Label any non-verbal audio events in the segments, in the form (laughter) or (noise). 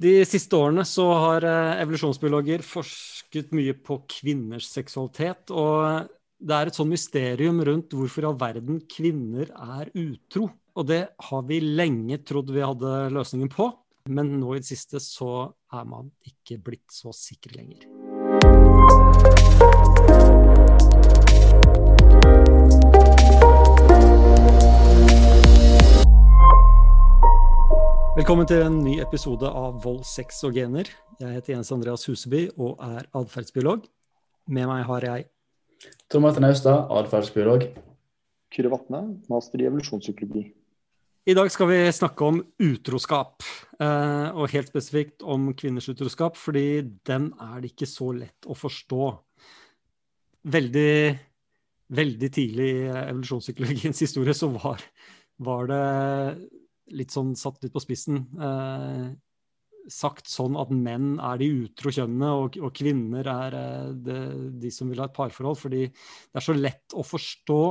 De siste årene så har eh, evolusjonsbiologer forsket mye på kvinners seksualitet. Og det er et sånn mysterium rundt hvorfor i all verden kvinner er utro. Og det har vi lenge trodd vi hadde løsningen på, men nå i det siste så er man ikke blitt så sikker lenger. Velkommen til en ny episode av Vold, sex og gener. Jeg heter Jens Andreas Huseby og er atferdsbiolog. Med meg har jeg Tor Martin Austad, atferdsbiolog. Kyrre Vatne, master i evolusjonspsykologi. I dag skal vi snakke om utroskap, eh, og helt spesifikt om kvinners utroskap, fordi den er det ikke så lett å forstå. Veldig, veldig tidlig i evolusjonspsykologiens historie så var, var det litt sånn satt litt på spissen, eh, sagt sånn at menn er de utro kjønnene, og, og, kvinner er eh, det, de som vil ha et parforhold. Fordi det er så lett å forstå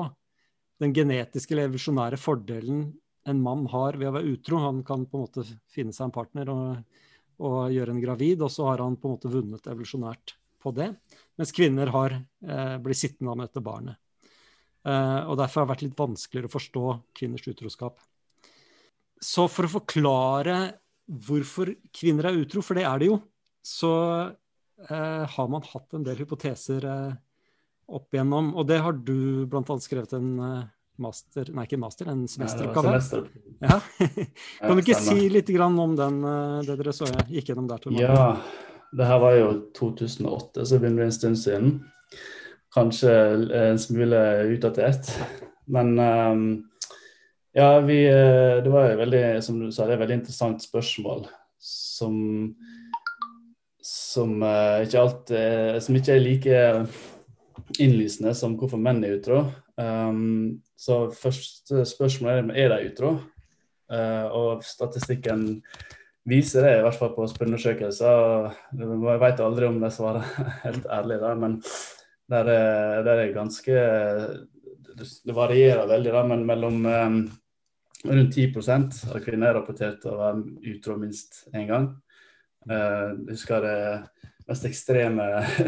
den genetiske eller evolusjonære fordelen en mann har ved å være utro. Han kan på en måte finne seg en partner og, og gjøre en gravid, og så har han på en måte vunnet evolusjonært på det. Mens kvinner har eh, blitt sittende med dette barnet. Eh, og derfor har det vært litt vanskeligere å forstå kvinners utroskap. Så for å forklare hvorfor kvinner er utro, for det er det jo, så eh, har man hatt en del hypoteser eh, opp igjennom. Og det har du bl.a. skrevet en eh, master, nei ikke master, en semesteroppgave. Ja, (laughs) kan du ikke si litt om den, eh, det dere så jeg gikk gjennom der? Tormann? Ja, det her var jo 2008, så det begynner en stund siden. Kanskje en smule utdatert. Men um, ja, vi, eh, det var veldig, som du sa, det er et veldig interessant spørsmål som, som, uh, ikke, alt, uh, som ikke er like innlysende som hvorfor menn er utro. Um, så første spørsmål er er de utro. Uh, og statistikken viser det, i hvert fall på spørreundersøkelser. Jeg vet aldri om de svarer (laughs) helt ærlig, da, men der er, der er ganske det varierer veldig, da, men mellom rundt 10% av kvinner er rapportert å være utro minst én gang. Uh, jeg husker det mest ekstreme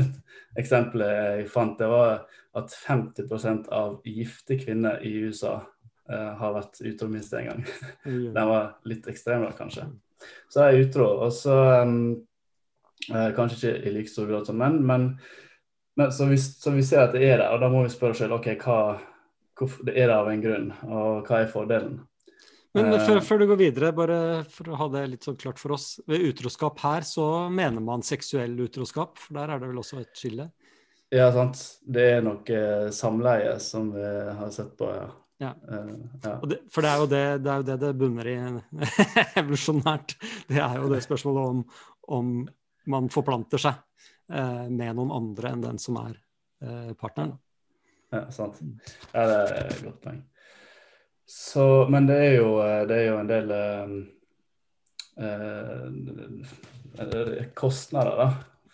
(laughs) eksempelet jeg fant, det var at 50% av gifte kvinner i USA uh, har vært utro minst én gang. (laughs) Den var litt ekstrem, da, kanskje. Så jeg er utro. Og så um, uh, Kanskje ikke i like stor grad som menn, men, men så, vi, så, vi, ser at det er der, og da må vi spørre oss selv ok, hva, hvorfor, det er det av en grunn, og hva er fordelen? Men før, før, du går videre, bare for å ha det litt sånn klart for oss. Ved utroskap her så mener man seksuell utroskap, for der er det vel også et skille? Ja, sant. Det er noe samleie som vi har sett på, ja. Ja. Uh, ja. Det, for det er, det, det er, jo det, det bunner i (laughs) evolusjonært. Det er jo det spørsmålet om, om man forplanter seg eh, med noen andre enn den som er eh, partneren. Ja, sant. Ja, det er et godt poeng. Så, men det er, jo, eh, det er jo en del eh, eh, kostnader da,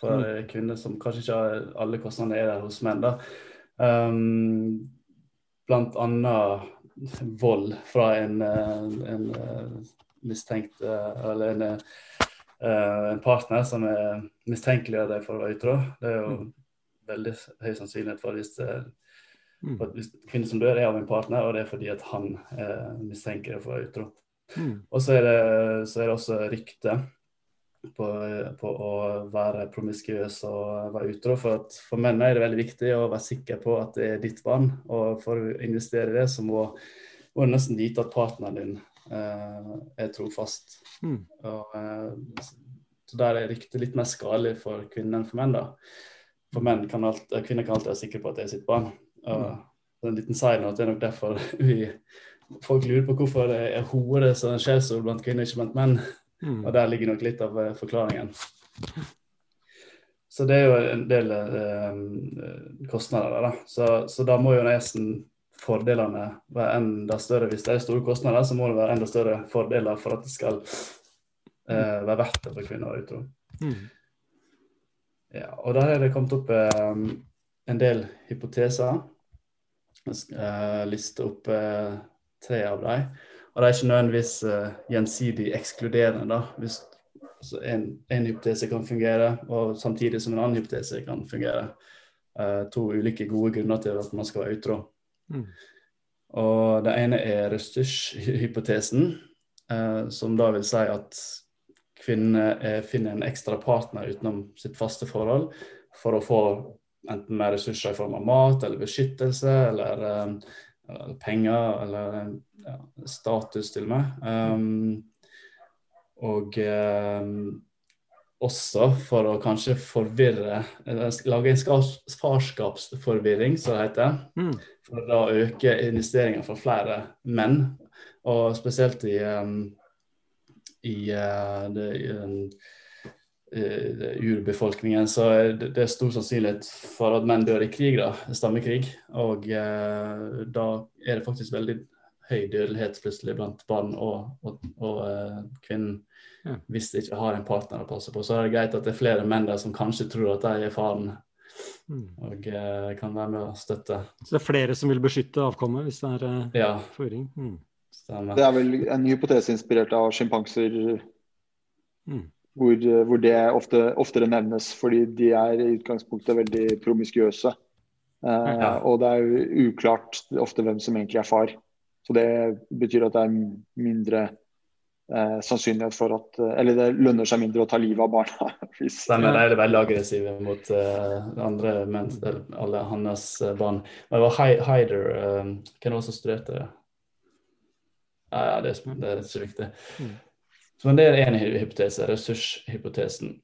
for mm. kvinner som kanskje ikke har alle kostnadene er der hos menn. da. Um, blant annet vold fra en, en mistenkt Eller en, en, partner som er mistenkeliggjør deg for å være utro. Det er jo mm. veldig høy sannsynlighet for hvis det Mm. At hvis kvinner som dør, er av en partner, og det er fordi at han eh, mistenker det for å være utro. Mm. Og så er, det, så er, det, også rykte på, på, å være promiskuøs og være utro. For, at for menn er det veldig viktig å være sikker på at det er ditt barn. Og for å investere i det, så må, må du nesten vite at partneren din eh, er trofast. Mm. Og, eh, så der er ryktet litt mer skadelig for kvinner enn for menn. da. For menn kan alt, kvinner kan alltid være sikre på at det er sitt barn. Og en liten side note, det er nok derfor (laughs) vi, folk lurer på hvorfor det er hodet som er skjellsord blant kvinner, ikke blant menn. Mm. Og der ligger nok litt av uh, forklaringen. Så det er jo en del eh, kostnader der, da. Så, så, da må jo nesten fordelene være enda større. Hvis det er store kostnader, så må det være enda større fordeler for at det skal eh, være verdt det for kvinner å være utro. Mm. Ja, og der er det kommet opp en del hypoteser. Jeg skal uh, liste opp uh, tre av dem. Og de er ikke nødvendigvis uh, gjensidig ekskluderende. da. Hvis, Så en, en hypotese kan fungere, og samtidig som en annen hypotese kan fungere. Uh, to ulike gode grunner til at man skal være utro. Mm. Og Det ene er ressurshypotesen, uh, som da vil si at kvinner finner en ekstra partner utenom sitt faste forhold for å få enten med ressurser i form av mat eller beskyttelse eller, eller penger eller ja, status, til og med. Um, og um, også for å kanskje forvirre Lage en farskapsforvirring, som det heter. Mm. For å øke investeringer for flere menn. Og spesielt i, um, i, uh, det, i urbefolkningen, så er det, det, er stor sannsynlighet for at menn dør i krig, da, stammekrig. Og uh, da er det faktisk veldig høy dødelighet plutselig blant barn og, og, og uh, kvinnen. Ja. Hvis de ikke har en partner å passe på. Så er det greit at det er flere menn der som kanskje tror at de er faren. Mm. Og uh, kan være med å støtte. Så det er flere som vil beskytte avkommet hvis det er uh, ja. forring? Mm. Det er vel en hypotese inspirert av sjimpanser. Mm hvor, eh, hvor det ofte, oftere nevnes, fordi de er i utgangspunktet veldig promiskuøse. Eh, ja. Og det er jo uklart ofte hvem som egentlig er far. Så det betyr at det er mindre eh, sannsynlighet for at Eller det lønner seg mindre å ta livet av barna. (laughs) Hvis, Stemmer, de er veldig aggressive mot uh, andre menn, alle hans barn. Men det var Hyder, uh, hvem var det som studerte det? Ja, ja, det, det er ikke viktig. Mm. Så det er én hypotese, ressurshypotesen.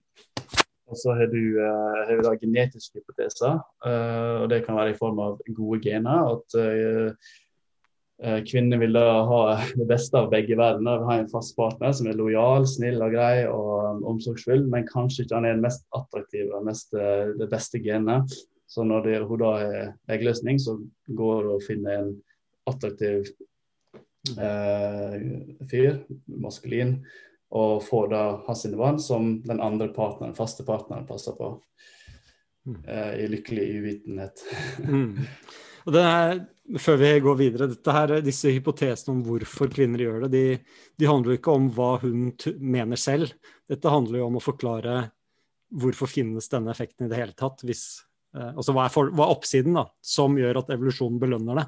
Og så har du, uh, har da genetiske hypoteser, uh, og det kan være i form av gode gener. At uh, kvinner vil da ha (laughs) det beste av begge verdener. Ha en fast partner som er lojal, snill og grei og omsorgsfull, men kanskje ikke han er den mest attraktive og det beste genet. Så når det, hun da har eggløsning, så går hun og finner en attraktiv eh, fyr, maskulin, og får da hans sine barn som den andre partneren, faste partneren passer på. Mm. Eh, I lykkelig uvitenhet. (laughs) mm. Og det er, før vi går videre, her, Disse hypotesene om hvorfor kvinner gjør det, de, de handler jo ikke om hva hun mener selv. Dette handler jo om å forklare hvorfor finnes denne effekten i det hele tatt. Hvis, eh, altså hva er, for, hva er, oppsiden da, som gjør at evolusjonen belønner det?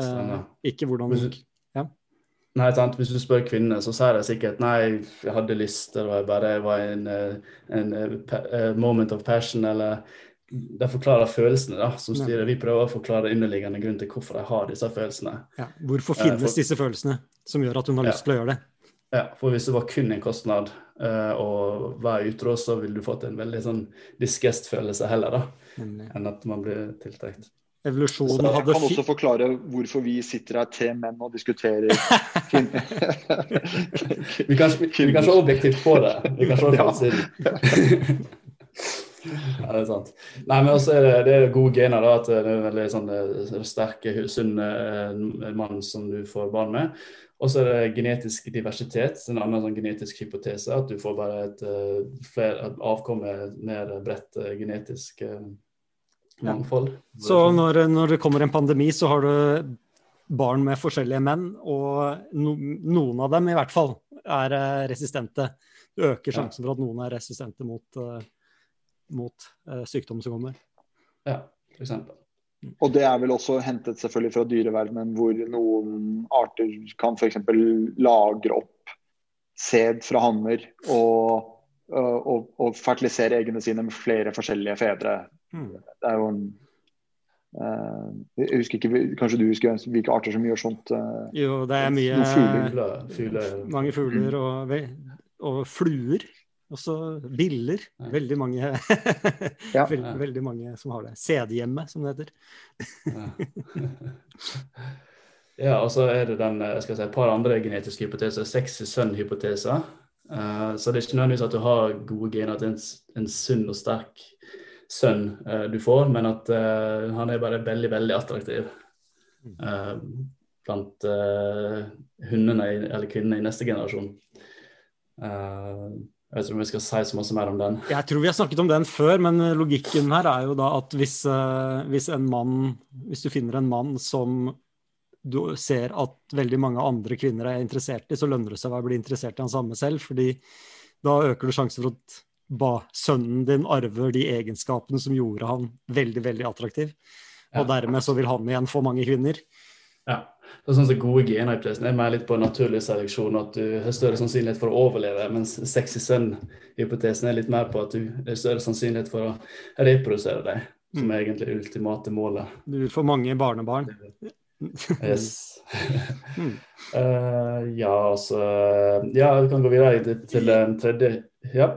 Eh, ikke hvordan Nei, sant? Hvis du spør kvinner, så sier de sikkert nei, jeg hadde lyst, det var bare var en, eh, en, en, eh, moment of passion, eller De forklarer følelsene da, som styrer. Vi prøver å forklare underliggende grunn til hvorfor de har disse følelsene. Ja, hvorfor eh, finnes for, disse følelsene som gjør at hun har lyst til å gjøre det? Ja, for hvis det var kun en kostnad å være utro, så ville du fått en veldig sånn disgust-følelse heller, da, enn at man blir tiltrukket evolusjonen hadde Jeg kan også forklare hvorfor vi sitter her tre menn og diskuterer (laughs) vi, kan, vi kan se objektivt på det. Vi kan se (laughs) fra siden. Ja, det er sant. Nei, men også er det, det er gode gener. da, At det er en veldig sånn, sterk, sterke, sunne eh, mann som du får barn med. Og så er det genetisk diversitet, en annen sånn genetisk hypotese. At du får bare et, eh, flere, et avkomme mer bredt genetisk mangfold. Så når, når, det kommer en pandemi, så har du barn med forskjellige menn, og no, noen av dem i hvert fall er uh, resistente. Du øker sjansen for at noen er resistente mot, uh, mot uh, sykdom som kommer. Ja, for eksempel. Og det er vel også hentet selvfølgelig fra dyreverdenen, hvor noen arter kan f.eks. lagre opp sæd fra hanner og, og, og fertilisere eggene sine med flere forskjellige fedre Mm. Det er jo en uh, Jeg husker ikke, Kanskje du husker hvilke arter som gjør sånt? Uh, jo, det er mye fugler. Fugler. Mange fugler mm. og, og, fluer. Også biller. Ja. Veldig mange (laughs) ja. veldig, veldig, mange som har det. Sædhjemmet, som det heter. (laughs) ja, og så er det den, jeg si, et par andre genetiske hypoteser. Sexy-sønn-hypoteser. Uh, så det er ikke nødvendigvis at du har gode gener til en, en sunn og sterk sønn uh, du får, men at uh, han er bare veldig, veldig attraktiv uh, blant hundene, eller kvinnene i neste generasjon. jeg vet ikke om vi skal si så mye mer om den. Jeg tror vi har snakket om den før, men logikken her er jo da at hvis, hvis en mann Hvis du finner en mann som du ser at veldig mange andre kvinner er interessert i, så lønner det seg å bli interessert i han samme selv. fordi Da øker du sjansen for at ba, sønnen din arver de egenskapene som gjorde han veldig, veldig attraktiv. Og dermed så vil han igjen få mange kvinner. Ja. Det er sånn som Gode gener i hypotesen er mer litt på naturlig seleksjon, at du har større sannsynlighet for å overleve, mens sexy sønn-hypotesen er litt mer på at du har større sannsynlighet for å reprodusere deg, som er egentlig det ultimate målet. Du vil få mange barnebarn. Yes. uh, (laughs) ja, altså Ja, vi kan gå videre til, til den tredje. Ja.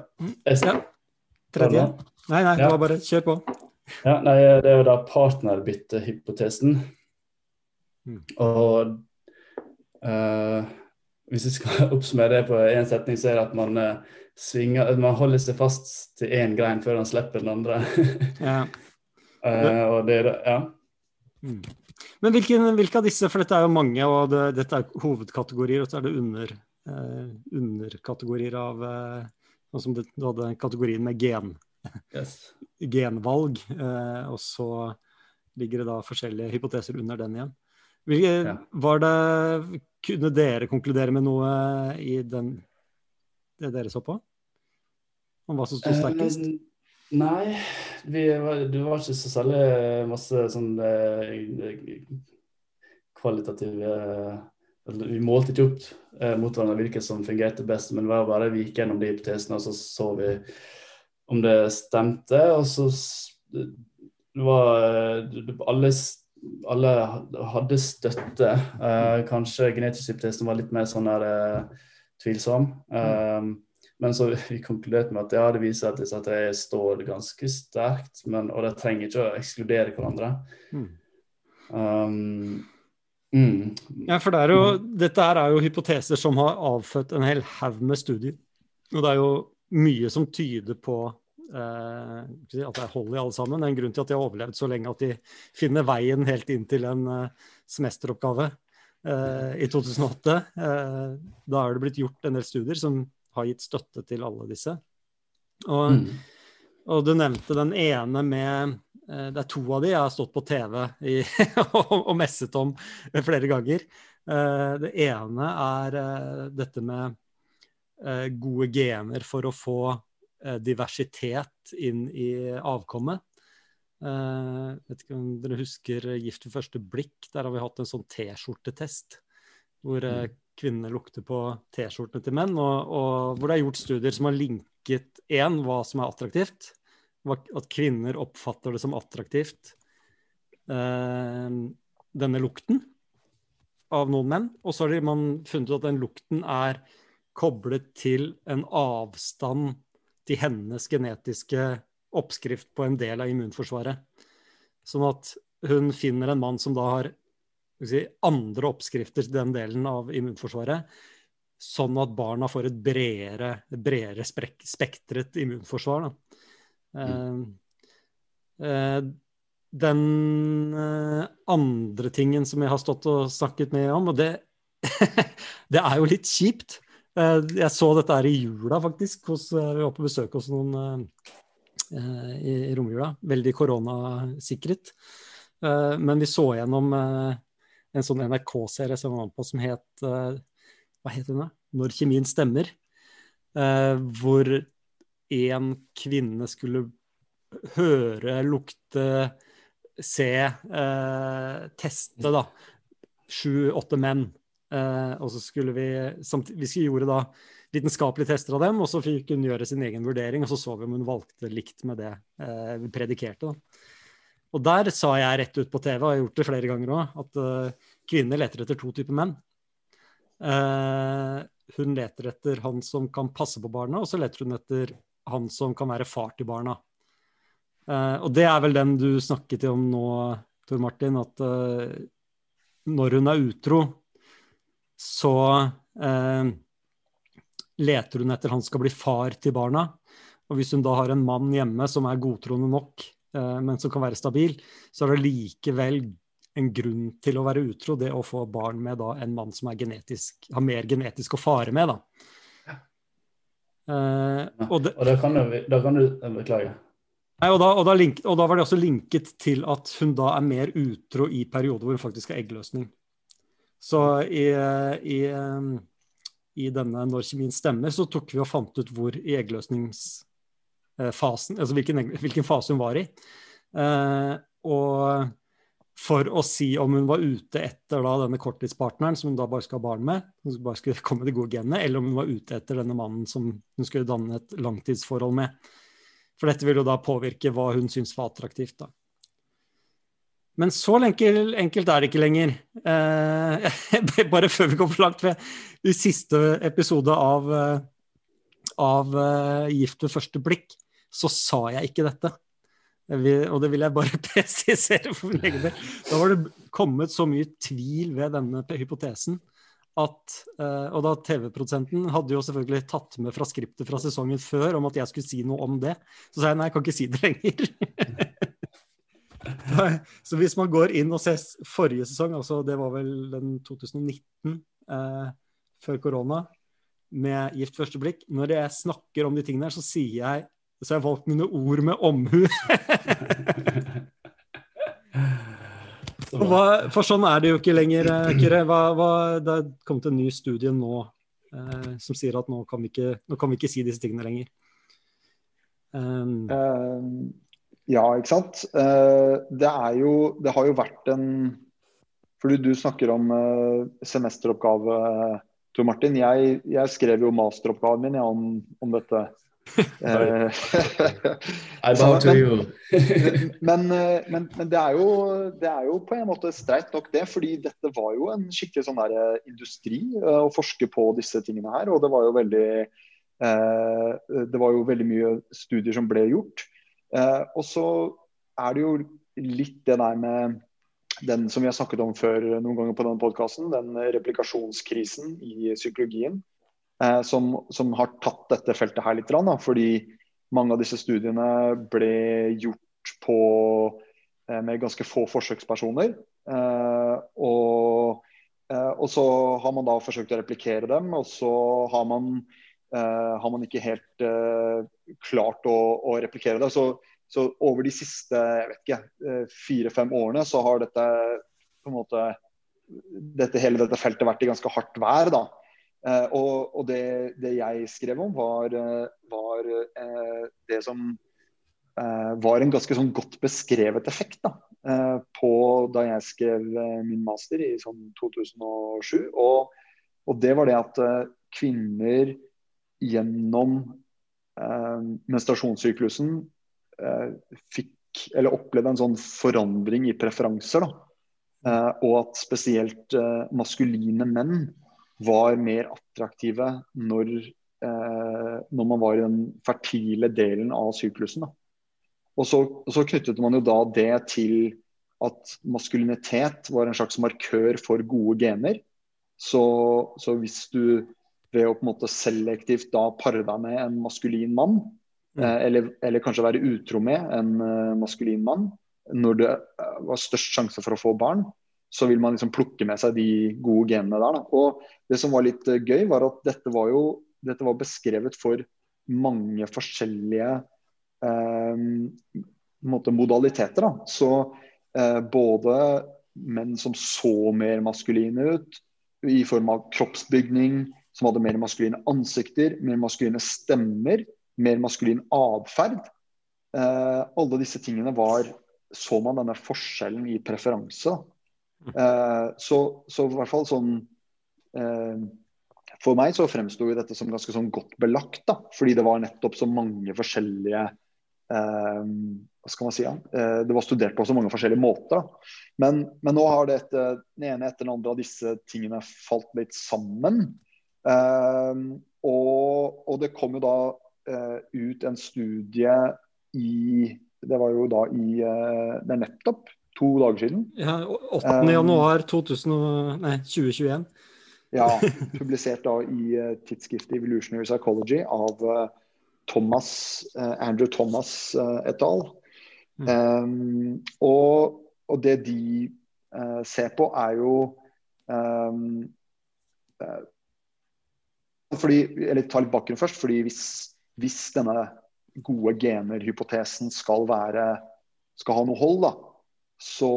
ja. Tredje. Nei, nei, det var bare kjør på. Ja, nei, Det er jo da partnerbyttehypotesen. Mm. Og uh, hvis jeg skal (laughs) oppsummere det på én setning, så er det at man uh, svinger Man holder seg fast til én grein før han slipper den andre. (laughs) ja. uh, og det er ja. Mm. Men hvilke, hvilke, av disse, for dette er jo mange, og det, dette er hovedkategorier, og så er det under, underkategorier av Sånn som det, du hadde kategorien med gen. Yes. (laughs) Genvalg. og så ligger det da forskjellige hypoteser under den igjen. Hvilke, ja. var det, kunne dere konkludere med noe i den, det dere så på? Om hva som sto sterkest? Uh, nei, vi, det var ikke så særlig masse sånn uh, kvalitative Vi målte ikke opp uh, mot hverandre hvilke som fungerte best, men var bare vi gikk gjennom de hypotesene, og så så vi om det stemte. Og så det var alle alle hadde støtte. Eh, kanskje genetisk hypotesen var litt mer sånn der, eh, tvilsom. Um, men så (laughs) vi konkluderte med at ja, det viser at, at jeg står ganske sterkt, men, og de trenger ikke å ekskludere hverandre. Mm. Um, mm. Ja, for det er jo, dette er jo hypoteser som har avfødt en hel haug med studier. Og det er jo mye som tyder på Eh, at det er hold i alle sammen. Det er en grunn til at de har overlevd så lenge at de finner veien helt inn til en eh, semesteroppgave eh, i 2008. da er det blitt gjort en del studier som har gitt støtte til alle disse. Og, mm. og du nevnte den ene med Det er to av de jeg har stått på TV i, (laughs) og, messet om flere ganger. Det ene er dette med gode gener for å få Eh, diversitet inn i avkommet. Jeg vet ikke om dere husker Gift ved første blikk? Der har vi hatt en sånn T-skjortetest. Hvor uh, kvinner lukter på T-skjortene til menn. Og, og, hvor det er gjort studier som har linket én, hva som er attraktivt. At kvinner oppfatter det som attraktivt, eh, denne lukten av noen menn. Og så har man funnet ut at den lukten er koblet til en avstand til hennes genetiske oppskrift på en del av immunforsvaret. Sånn at hun finner en mann som da har si, andre oppskrifter til den delen av immunforsvaret, sånn at barna får et bredere, bredere spektret immunforsvar. Mm. Uh, den uh, andre tingen som jeg har stått og snakket med om, og det, (laughs) det er jo litt kjipt, Eh, jeg så dette her i jula, faktisk. Hos, eh, vi var på besøk hos noen i, romjula. Veldig koronasikret. Men vi så gjennom en sånn NRK-serie som var på som het Hva het den? da? Når kjemien stemmer. hvor en kvinne skulle høre, lukte, se, teste, da. Sju-åtte menn Eh, og så skulle vi, vi gjorde da vitenskapelige tester av dem, og så fikk hun gjøre sin egen vurdering, og så så vi om hun valgte likt med det eh, vi predikerte. Da. Og der sa jeg rett ut på TV, og jeg har gjort det flere ganger òg, at uh, kvinner leter etter to typer menn. hun leter etter han som kan passe på barna, og så leter hun etter han som kan være far til barna. og det er vel den du snakket om nå, Tor Martin, at når hun er utro, så uh, leter hun etter han skal bli far til barna. Og hvis hun da har en mann hjemme som er godtroende nok, men som kan være stabil, så er det likevel en grunn til å være utro, det å få barn med da, en mann som genetisk, har mer genetisk å fare med. da. Uh, og, det, og da kan du, da kan du Beklager. Nei, og da, og, da link, og da, var det også linket til at hun da er mer utro i perioder hvor hun faktisk har eggløsning. Så i, i, i denne når kjemien stemmer, så tok vi og fant ut hvor i eggløsningsfasen, altså hvilken, hvilken fase hun var i. Eh, og for å si om hun var ute etter da, denne korttidspartneren som hun da bare skal ha barn med, som bare skulle (laughs) komme de gode genene, eller om hun var ute etter denne mannen som hun skulle danne et langtidsforhold med. For dette vil jo da påvirke hva hun syns var attraktivt. da. Men så enkelt, enkelt er det ikke lenger. Eh, (laughs) bare før vi går for langt ved i siste episode av, eh, av uh, Gift ved første blikk, så sa jeg ikke dette. Vil, og det vil jeg bare (laughs) presisere for min egen del. Da var det kommet så mye tvil ved denne hypotesen at uh, Og da TV-produsenten hadde jo selvfølgelig tatt med fra skriptet fra sesongen før om at jeg skulle si noe om det. Så sa jeg nei, jeg kan ikke si det lenger. (laughs) så hvis man går inn og ser forrige sesong, altså det var vel den 2019 uh, før korona, med Gift første blikk Når jeg snakker om de tingene her, så sier jeg så jeg har valgt mine ord med omhu. (laughs) hva, for sånn er det jo ikke lenger, eh, Kyrre. det er kommet en ny studie nå eh, som sier at nå kan, ikke, nå kan, vi ikke, si disse tingene lenger. Um, uh, ja, ikke sant. Uh, det er jo Det har jo vært en Fordi du snakker om semesteroppgave, Tor Martin. Jeg, jeg, skrev jo masteroppgaven min ja, om, om dette Eh, (laughs) I bow to you. (laughs) men, eh, men, men det, er jo, det, er jo, på en måte streit nok, det. fordi dette var jo en skikkelig sånn der eh, industri å forske på disse tingene her. Og det var jo veldig, eh, det var jo veldig mye studier som ble gjort. Eh, og så er det jo litt det der med den som vi har snakket om før noen ganger på denne podkasten, den replikasjonskrisen i psykologien eh, som, som, har tatt dette feltet her litt. Da, fordi mange av disse studiene ble gjort på, eh, med ganske få forsøkspersoner. Eh, og, eh, og, så har man da forsøkt å replikere dem, og så har man, eh, har man ikke helt eh, klart å, å, replikere det. Så, så, over de siste fire-fem årene så har dette på en måte dette, hele dette feltet vært i ganske hardt vær. da. Uh, og, og det, det, jeg skrev om, var, eh, var uh, det som var en ganske sånn godt beskrevet effekt da, på da jeg skrev min master i sånn 2007. Og, og det var det at kvinner gjennom menstruasjonssyklusen fikk eller opplevde en sånn forandring i preferanser. Da. og at spesielt maskuline menn var mer attraktive når, eh, når man var i den fertile delen av syklusen. Og så, og så, knyttet man jo da det til at maskulinitet var en slags markør for gode gener. Så, så hvis du ved å på en måte selektivt da pare deg med en maskulin mann, mm. eh, eller, eller, kanskje være utro med en uh, maskulin mann, når det uh, var størst sjanse for å få barn, så vil man liksom plukke med seg de gode genene der. Da. Og det som var litt uh, gøy, var at dette var jo dette var beskrevet for mange forskjellige uh, modaliteter. Da. Så eh, både menn som så mer maskuline ut, i form av kroppsbygning, som hadde mer maskuline ansikter, mer maskuline stemmer, mer maskulin atferd. alle disse tingene var så man denne forskjellen i preferanse. Uh, så, så, i hvert fall sånn uh, For meg så fremsto dette som ganske sånn godt belagt, da, fordi det var nettopp så mange forskjellige uh, Hva skal man si? Ja? det var studert på så mange forskjellige måter. Da. Men, men nå har det etter, den ene etter den andre av disse tingene falt litt sammen. Og, og, det kom jo da ut en studie i Det var jo da i Det er nettopp to dager siden. Ja, 8. Um, januar 2000, nei, 2021. ja, (laughs) publisert da i uh, tidsskriftet Evolutionary Psychology av uh, Thomas, uh, Andrew Thomas et al. Mm. Um, og, og, det de ser på, er jo um, fordi, eller Ta litt bakgrunn først. fordi hvis, hvis denne gode gener-hypotesen skal, være skal ha noe hold, da, så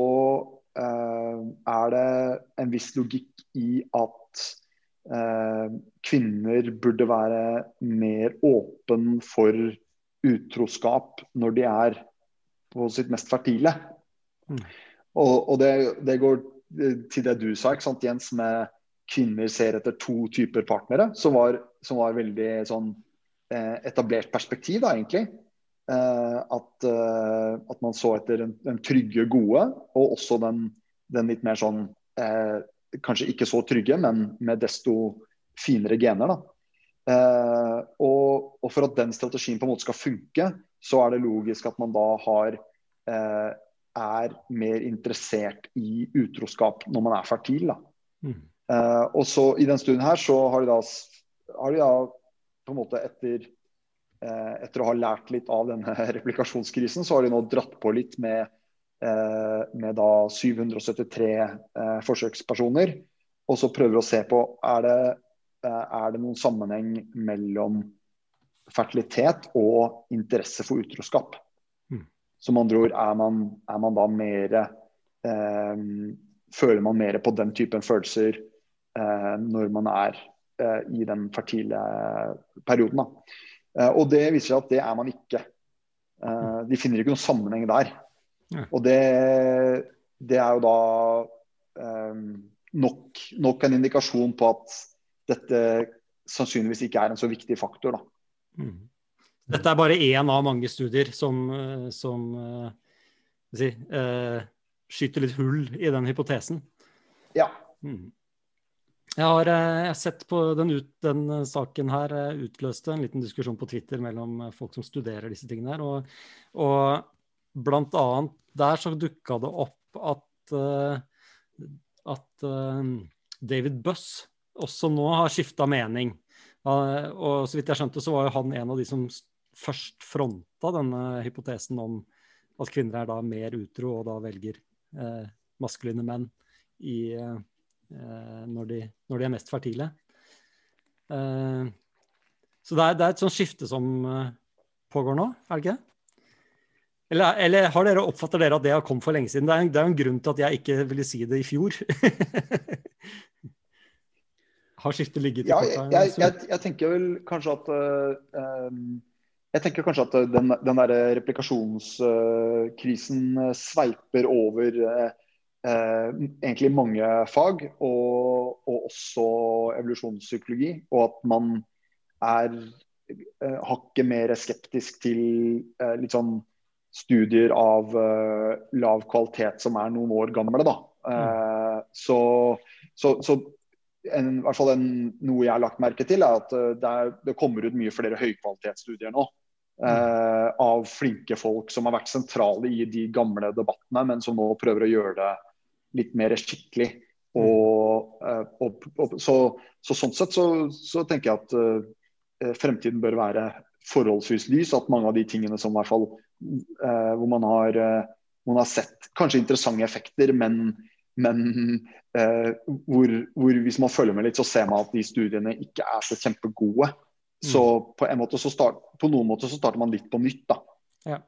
eh, er det en viss logikk i at eh, kvinner burde være mer åpen for utroskap når de er på sitt mest fertile. Mm. Og, og det, det, går til det du sa, sant, Jens, med kvinner ser etter to typer partnere, som var, som var veldig sånn eh, etablert perspektiv, da, egentlig. Eh, at, eh, at, man så etter den, den, trygge, gode, og også den, den litt mer sånn eh, Kanskje ikke så trygge, men med desto finere gener. da. Uh, og, og, for at den strategien på en måte skal funke, så er det logisk at man da har uh, er mer interessert i utroskap når man er fertil. da. Mm. Uh, og så I den studien her så har de da, har de da på en måte etter, etter å ha lært litt av denne (laughs) replikasjonskrisen, så har de nå dratt på litt med, uh, med da 773 forsøkspersoner. Og så prøver å se på er det, er det noen sammenheng mellom fertilitet og interesse for utroskap. Mm. Som andre ord, er man, er man da mer Føler man mer på den typen følelser Eh, når man er eh, i den fertile perioden. Da. Eh, og det viser seg at det er man ikke. de finner ikke noen sammenheng der. Og det, det, er jo da nok, nok, en indikasjon på at dette sannsynligvis ikke er en så viktig faktor. Da. Mm. Dette er bare én av mange studier som, som si, skyter litt hull i den hypotesen. Ja. Mm. Jeg har, eh, jeg har sett på den, ut, den, eh, saken her eh, utløste en liten diskusjon på Twitter mellom folk som studerer disse tingene her. Og, og blant annet der så dukka det opp at, at David Buss også nå har skifta mening. Og så vidt jeg skjønte, så var jo han en av de som først fronta denne hypotesen om at kvinner er da mer utro og da velger maskuline menn i Eh, når de, når, de, er mest fertile. Eh, så det er, det er, et sånt skifte som eh, pågår nå, er det ikke det? Eller, eller, har dere oppfatter dere at det har kommet for lenge siden? Det er, en, det er en grunn til at jeg ikke ville si det i fjor. (laughs) har skiftet ligget i ja, jeg, jeg, jeg, jeg, tenker vel kanskje at uh, Jeg tenker kanskje at den, den der replikasjonskrisen sveiper over uh, eh, egentlig mange fag, og, og, også evolusjonspsykologi. Og at man er eh, hakket mer skeptisk til eh, litt sånn studier av eh, lav kvalitet som er noen år gamle. da. Eh, mm. Så, så, så en, i hvert fall en, noe jeg har lagt merke til, er at eh, det, er, det kommer ut mye flere høykvalitetsstudier nå. Uh, av flinke folk som har vært sentrale i de gamle debattene, men som nå prøver å gjøre det litt mer skikkelig. Og, eh, og, og så, så, sånn sett så, så, tenker jeg at uh, fremtiden bør være forholdsvis lys. At mange av de tingene som i hvert fall uh, hvor man har, uh, man har, sett kanskje interessante effekter, men, men hvor, hvor, hvis man følger med litt, så ser man at de studiene ikke er så kjempegode. Så mm. på, en måte så start, på noen måte så starter man litt på nytt. da. Ja.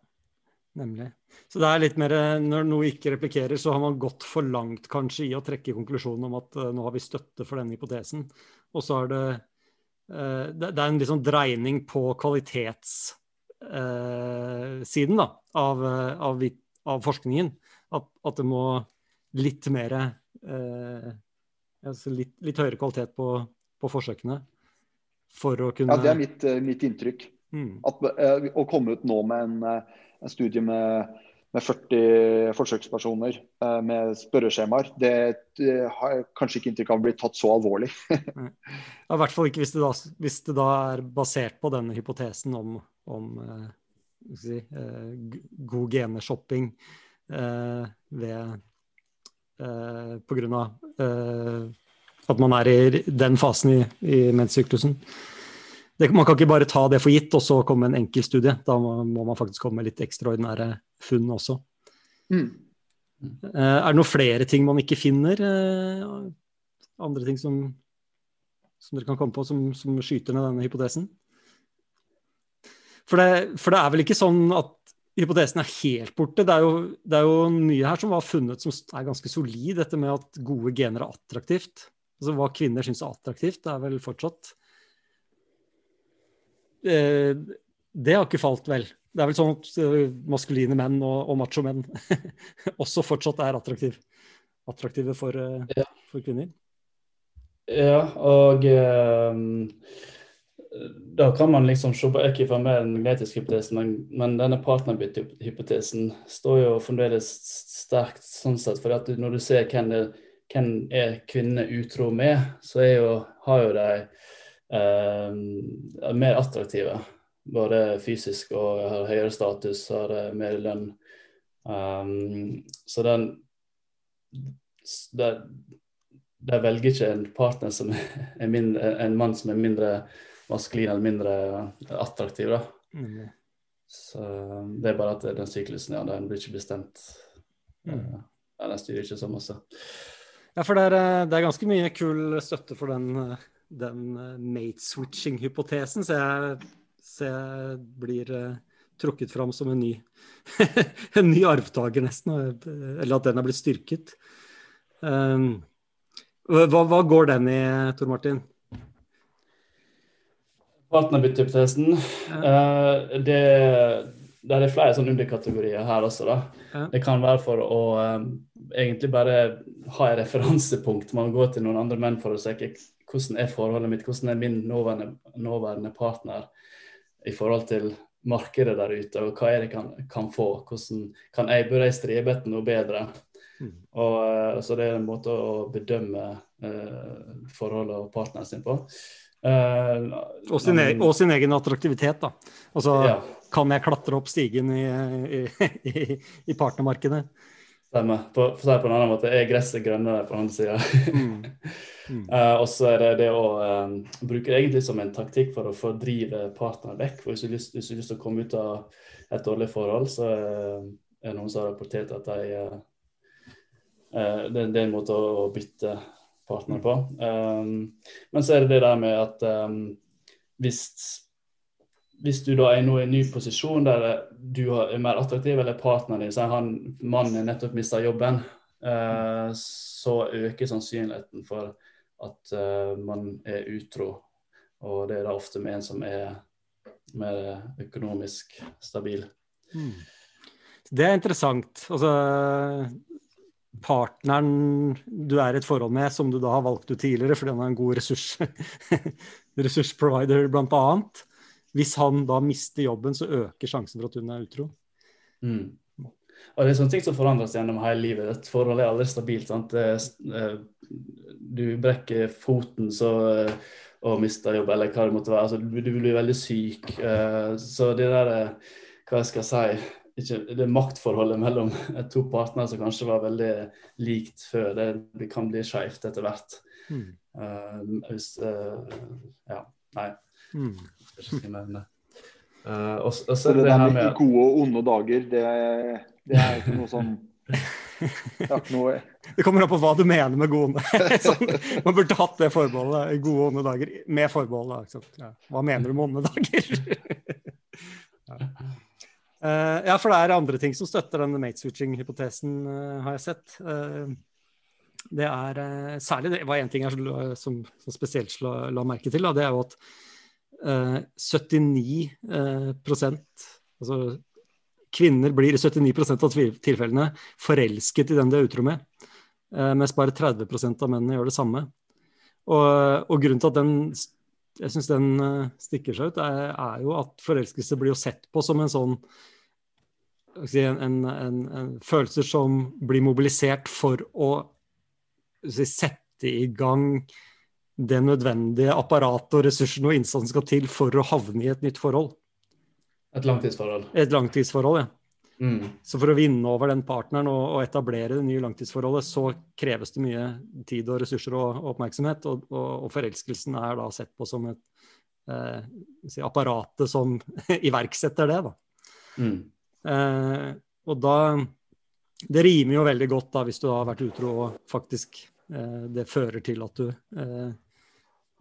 Nemlig. Så det er litt mer eh, Når noe ikke replikerer, så har man gått for langt kanskje i å trekke konklusjonen om at uh, nå har vi støtte for denne hypotesen. Og så er det uh, det, det, er en liksom dreining på kvalitetssiden uh, av, av, av, forskningen. At, at, det må litt mer altså litt, litt, høyere kvalitet på, på, forsøkene for å kunne Ja, det er mitt, mitt inntrykk. Mm. At, å komme ut nå med en en studie med, med 40 forsøkspersoner eh, med spørreskjemaer, det, det, har jeg kanskje ikke inntrykk av blir tatt så alvorlig. (laughs) I hvert fall ikke hvis det, da, hvis det, da, er basert på denne hypotesen om, om eh, si, eh, god geneshopping eh, ved eh, Pga. Eh, at man er i den fasen i, i menssyklusen det, man kan ikke bare ta det for gitt og så komme med en enkel studie. Da må, må man faktisk komme med litt ekstraordinære funn også. Mm. Uh, er det noen flere ting man ikke finner? Uh, andre ting som, som, dere kan komme på som, som skyter ned denne hypotesen? For det, for det, er vel ikke sånn at hypotesen er helt borte. Det er, jo, det er jo mye her som var funnet som er ganske solid, dette med at gode gener er attraktivt. Altså hva kvinner syns er attraktivt, det er vel fortsatt eh, Det har ikke falt, vel. Det er vel sånn at eh, maskuline menn og, og macho-menn (laughs) også fortsatt er attraktive, attraktive for, uh, ja. for, kvinner. Ja, og um, da kan man liksom se på for mer den genetiske hypotesen, men, men denne partnerbyttehypotesen står jo fremdeles sterkt sånn sett. For at når du ser hvem, det, hvem er kvinner utro med, så er jo, har jo de eh, mer attraktive. Både fysisk og har høyere status, har mer lønn. Um, så den de, der velger ikke en partner som er mindre, en mann som er mindre maskulin eller mindre attraktiv. da. Mm. Så det er bare at den syklusen ja, den blir ikke bestemt. Mm. Eh, ja, den styrer ikke så masse. Ja, for det er, eh, det er ganske mye kul støtte for den, eh, den mate-switching-hypotesen, så jeg, så jeg blir uh, trukket fram som en ny, (laughs) en ny arvtaker, nesten. Eller at den er blitt styrket. Um, hva, hva, går den i, Tor Martin? Partnerbyttehypotesen. Uh, det, det er flere sånne underkategorier her også. da. Ja. Det kan være for å um, egentlig bare ha et referansepunkt. Man går til noen andre menn for å se hvordan er forholdet mitt, hvordan er min nåværende, nåværende partner i forhold til markedet der ute, og hva er det jeg kan, kan få? Hvordan kan jeg, Bør jeg strebe etter noe bedre? Mm. Og, uh, så det er en måte å bedømme uh, forholdet og partneren sin på. Uh, og, sin egen, og, sin egen attraktivitet, da. Altså, ja. kan jeg klatre opp stigen i, i, i, i partnermarkedet? Stemmer. For å si det på en annen måte, er gresset grønnere på den andre sida. mm. (laughs) mm. uh, og så er det det å um, bruke det egentlig som en taktikk for å fordrive partneren vekk. For hvis du har lyst, lyst, til å komme ut av et dårlig forhold, så uh, er det noen som har rapportert at de, uh, det, det, er en måte å, bytte partner på. Um, men så er det det der med at um, hvis hvis du da er nå i en ny posisjon der du er mer attraktiv, eller partneren din sier han mannen nettopp mista jobben, uh, så øker sannsynligheten for at uh, man er utro. Og det er da ofte med en som er mer økonomisk stabil. Mm. Det er interessant. Altså partneren du er i et forhold med, som du da har valgt ut tidligere fordi han er en god ressurs, (laughs) ressursprovider, blant annet hvis han da mister jobben, så øker sjansen for at hun er utro. Mm. Og Det er sånne ting som forandres gjennom hele livet. Et forhold er aldri stabilt. sant? Eh, du brekker foten så, eh, og mister jobb, eller hva det måtte være. Altså, du, blir veldig syk. Eh, så det der, hva jeg skal si ikke, Det maktforholdet mellom (laughs) to partnere som kanskje var veldig likt før, det, det kan bli skeivt etter hvert. Mm. Uh, hvis, uh, ja, nei. Mm. Uh, og, og så det, det her med Gode og onde dager, det, det er ikke noe sånn det, noe... det kommer an på hva du mener med gode (laughs) sånn, Man burde hatt det forbeholdet. Gode og onde dager med forbehold. Ja. Hva mener du med onde dager? (laughs) ja. Uh, ja. for det er andre ting som støtter denne mate-switching-hypotesen, uh, har jeg sett. Uh, det er særlig det var én ting jeg som, som spesielt la, la merke til. Da, det er jo at 79 eh, altså Kvinner blir i 79% av tilfellene forelsket i den de er utro med, eh, mens bare 30% av mennene gjør det samme. Og, og grunnen til at den jeg syns den eh, stikker seg ut, er, er, jo at forelskelse blir jo sett på som en sånn en, en, en, en følelser som blir mobilisert for å sette i gang det nødvendige apparatet og ressursene og innsatsen skal til for å havne i et nytt forhold. Et langtidsforhold. Et langtidsforhold, ja. Mm. Så for å vinne over den partneren og, og, etablere det nye langtidsforholdet, så kreves det mye tid og ressurser og, og oppmerksomhet. Og, og, forelskelsen er da sett på som et eh, si, apparatet som (laughs) iverksetter det, da. Mm. Eh, og da Det rimer jo veldig godt da hvis du har vært utro og faktisk det fører til at du eh,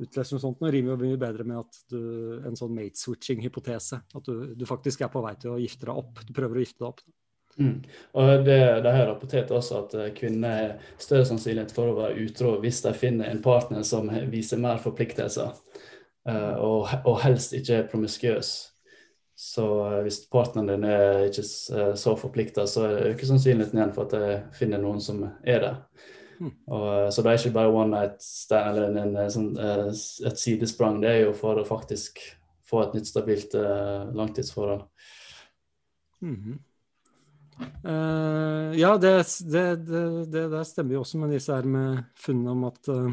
utløser noe sånt, nå rimer jo mye bedre med at du, en sånn mate-switching-hypotese. At du, du, faktisk er på vei til å gifte deg opp. Du prøver å gifte deg opp. Mm. Og det, det har rapportert også at eh, kvinner har større sannsynlighet for å være utro hvis de finner en partner som viser mer forpliktelser, og, og, helst ikke er promiskuøs. Så hvis partneren din er ikke så forplikta, så øker sannsynligheten igjen for at de finner noen som er det. Og, så det er ikke bare one night stand eller en, en, en, et sidesprang, det er jo for å faktisk få et nytt stabilt langtidsforhold. Mm -hmm. Uh, ja, det, det, det, det, stemmer jo også med disse her med funnene om at uh,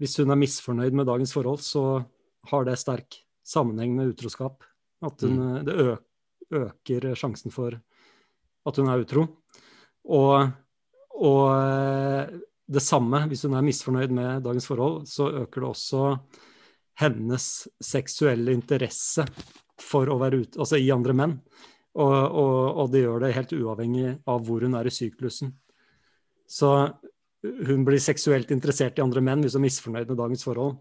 hvis hun er misfornøyd med dagens forhold, så har det sterk sammenheng med utroskap. At hun, mm. det øker sjansen for at hun er utro. Og, og uh, det samme, hvis hun er misfornøyd med dagens forhold, så øker det også hennes seksuelle interesse for å være ute, altså i andre menn. Og, og, og, det gjør det helt uavhengig av hvor hun er i syklusen. Så hun blir seksuelt interessert i andre menn hvis hun er misfornøyd med dagens forhold.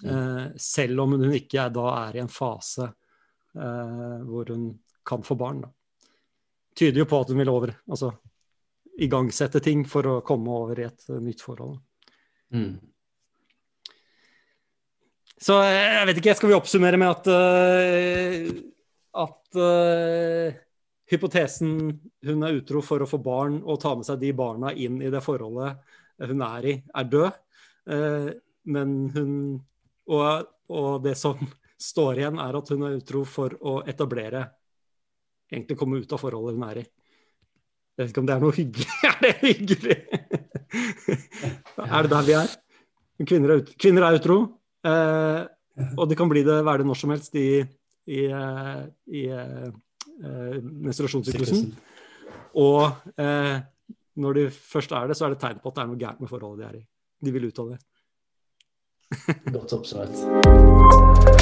Mm. Eh, selv om hun ikke er, da er i en fase eh, hvor hun kan få barn. Da. Tyder jo på at hun vil over, altså igangsette ting for å komme over i et uh, nytt forhold. Mm. Så eh, jeg vet ikke, skal vi oppsummere med at uh, at uh, hypotesen hun er utro for å få barn og ta med seg de barna inn i det forholdet hun er i, er død. Uh, men hun og, og, det som står igjen, er at hun er utro for å etablere Egentlig komme ut av forholdet hun er i. Jeg vet ikke om det er noe hyggelig. (laughs) er det hyggelig? er det der vi er? Kvinner er, ut, kvinner er utro. Eh, og det kan bli det, være det når som helst i i, i, i uh, menstruasjonssyklusen. Og eh, når de først er det, så er det tegn på at det er noe gærent med forholdet de er i. De vil ut av det. Godt oppsummert.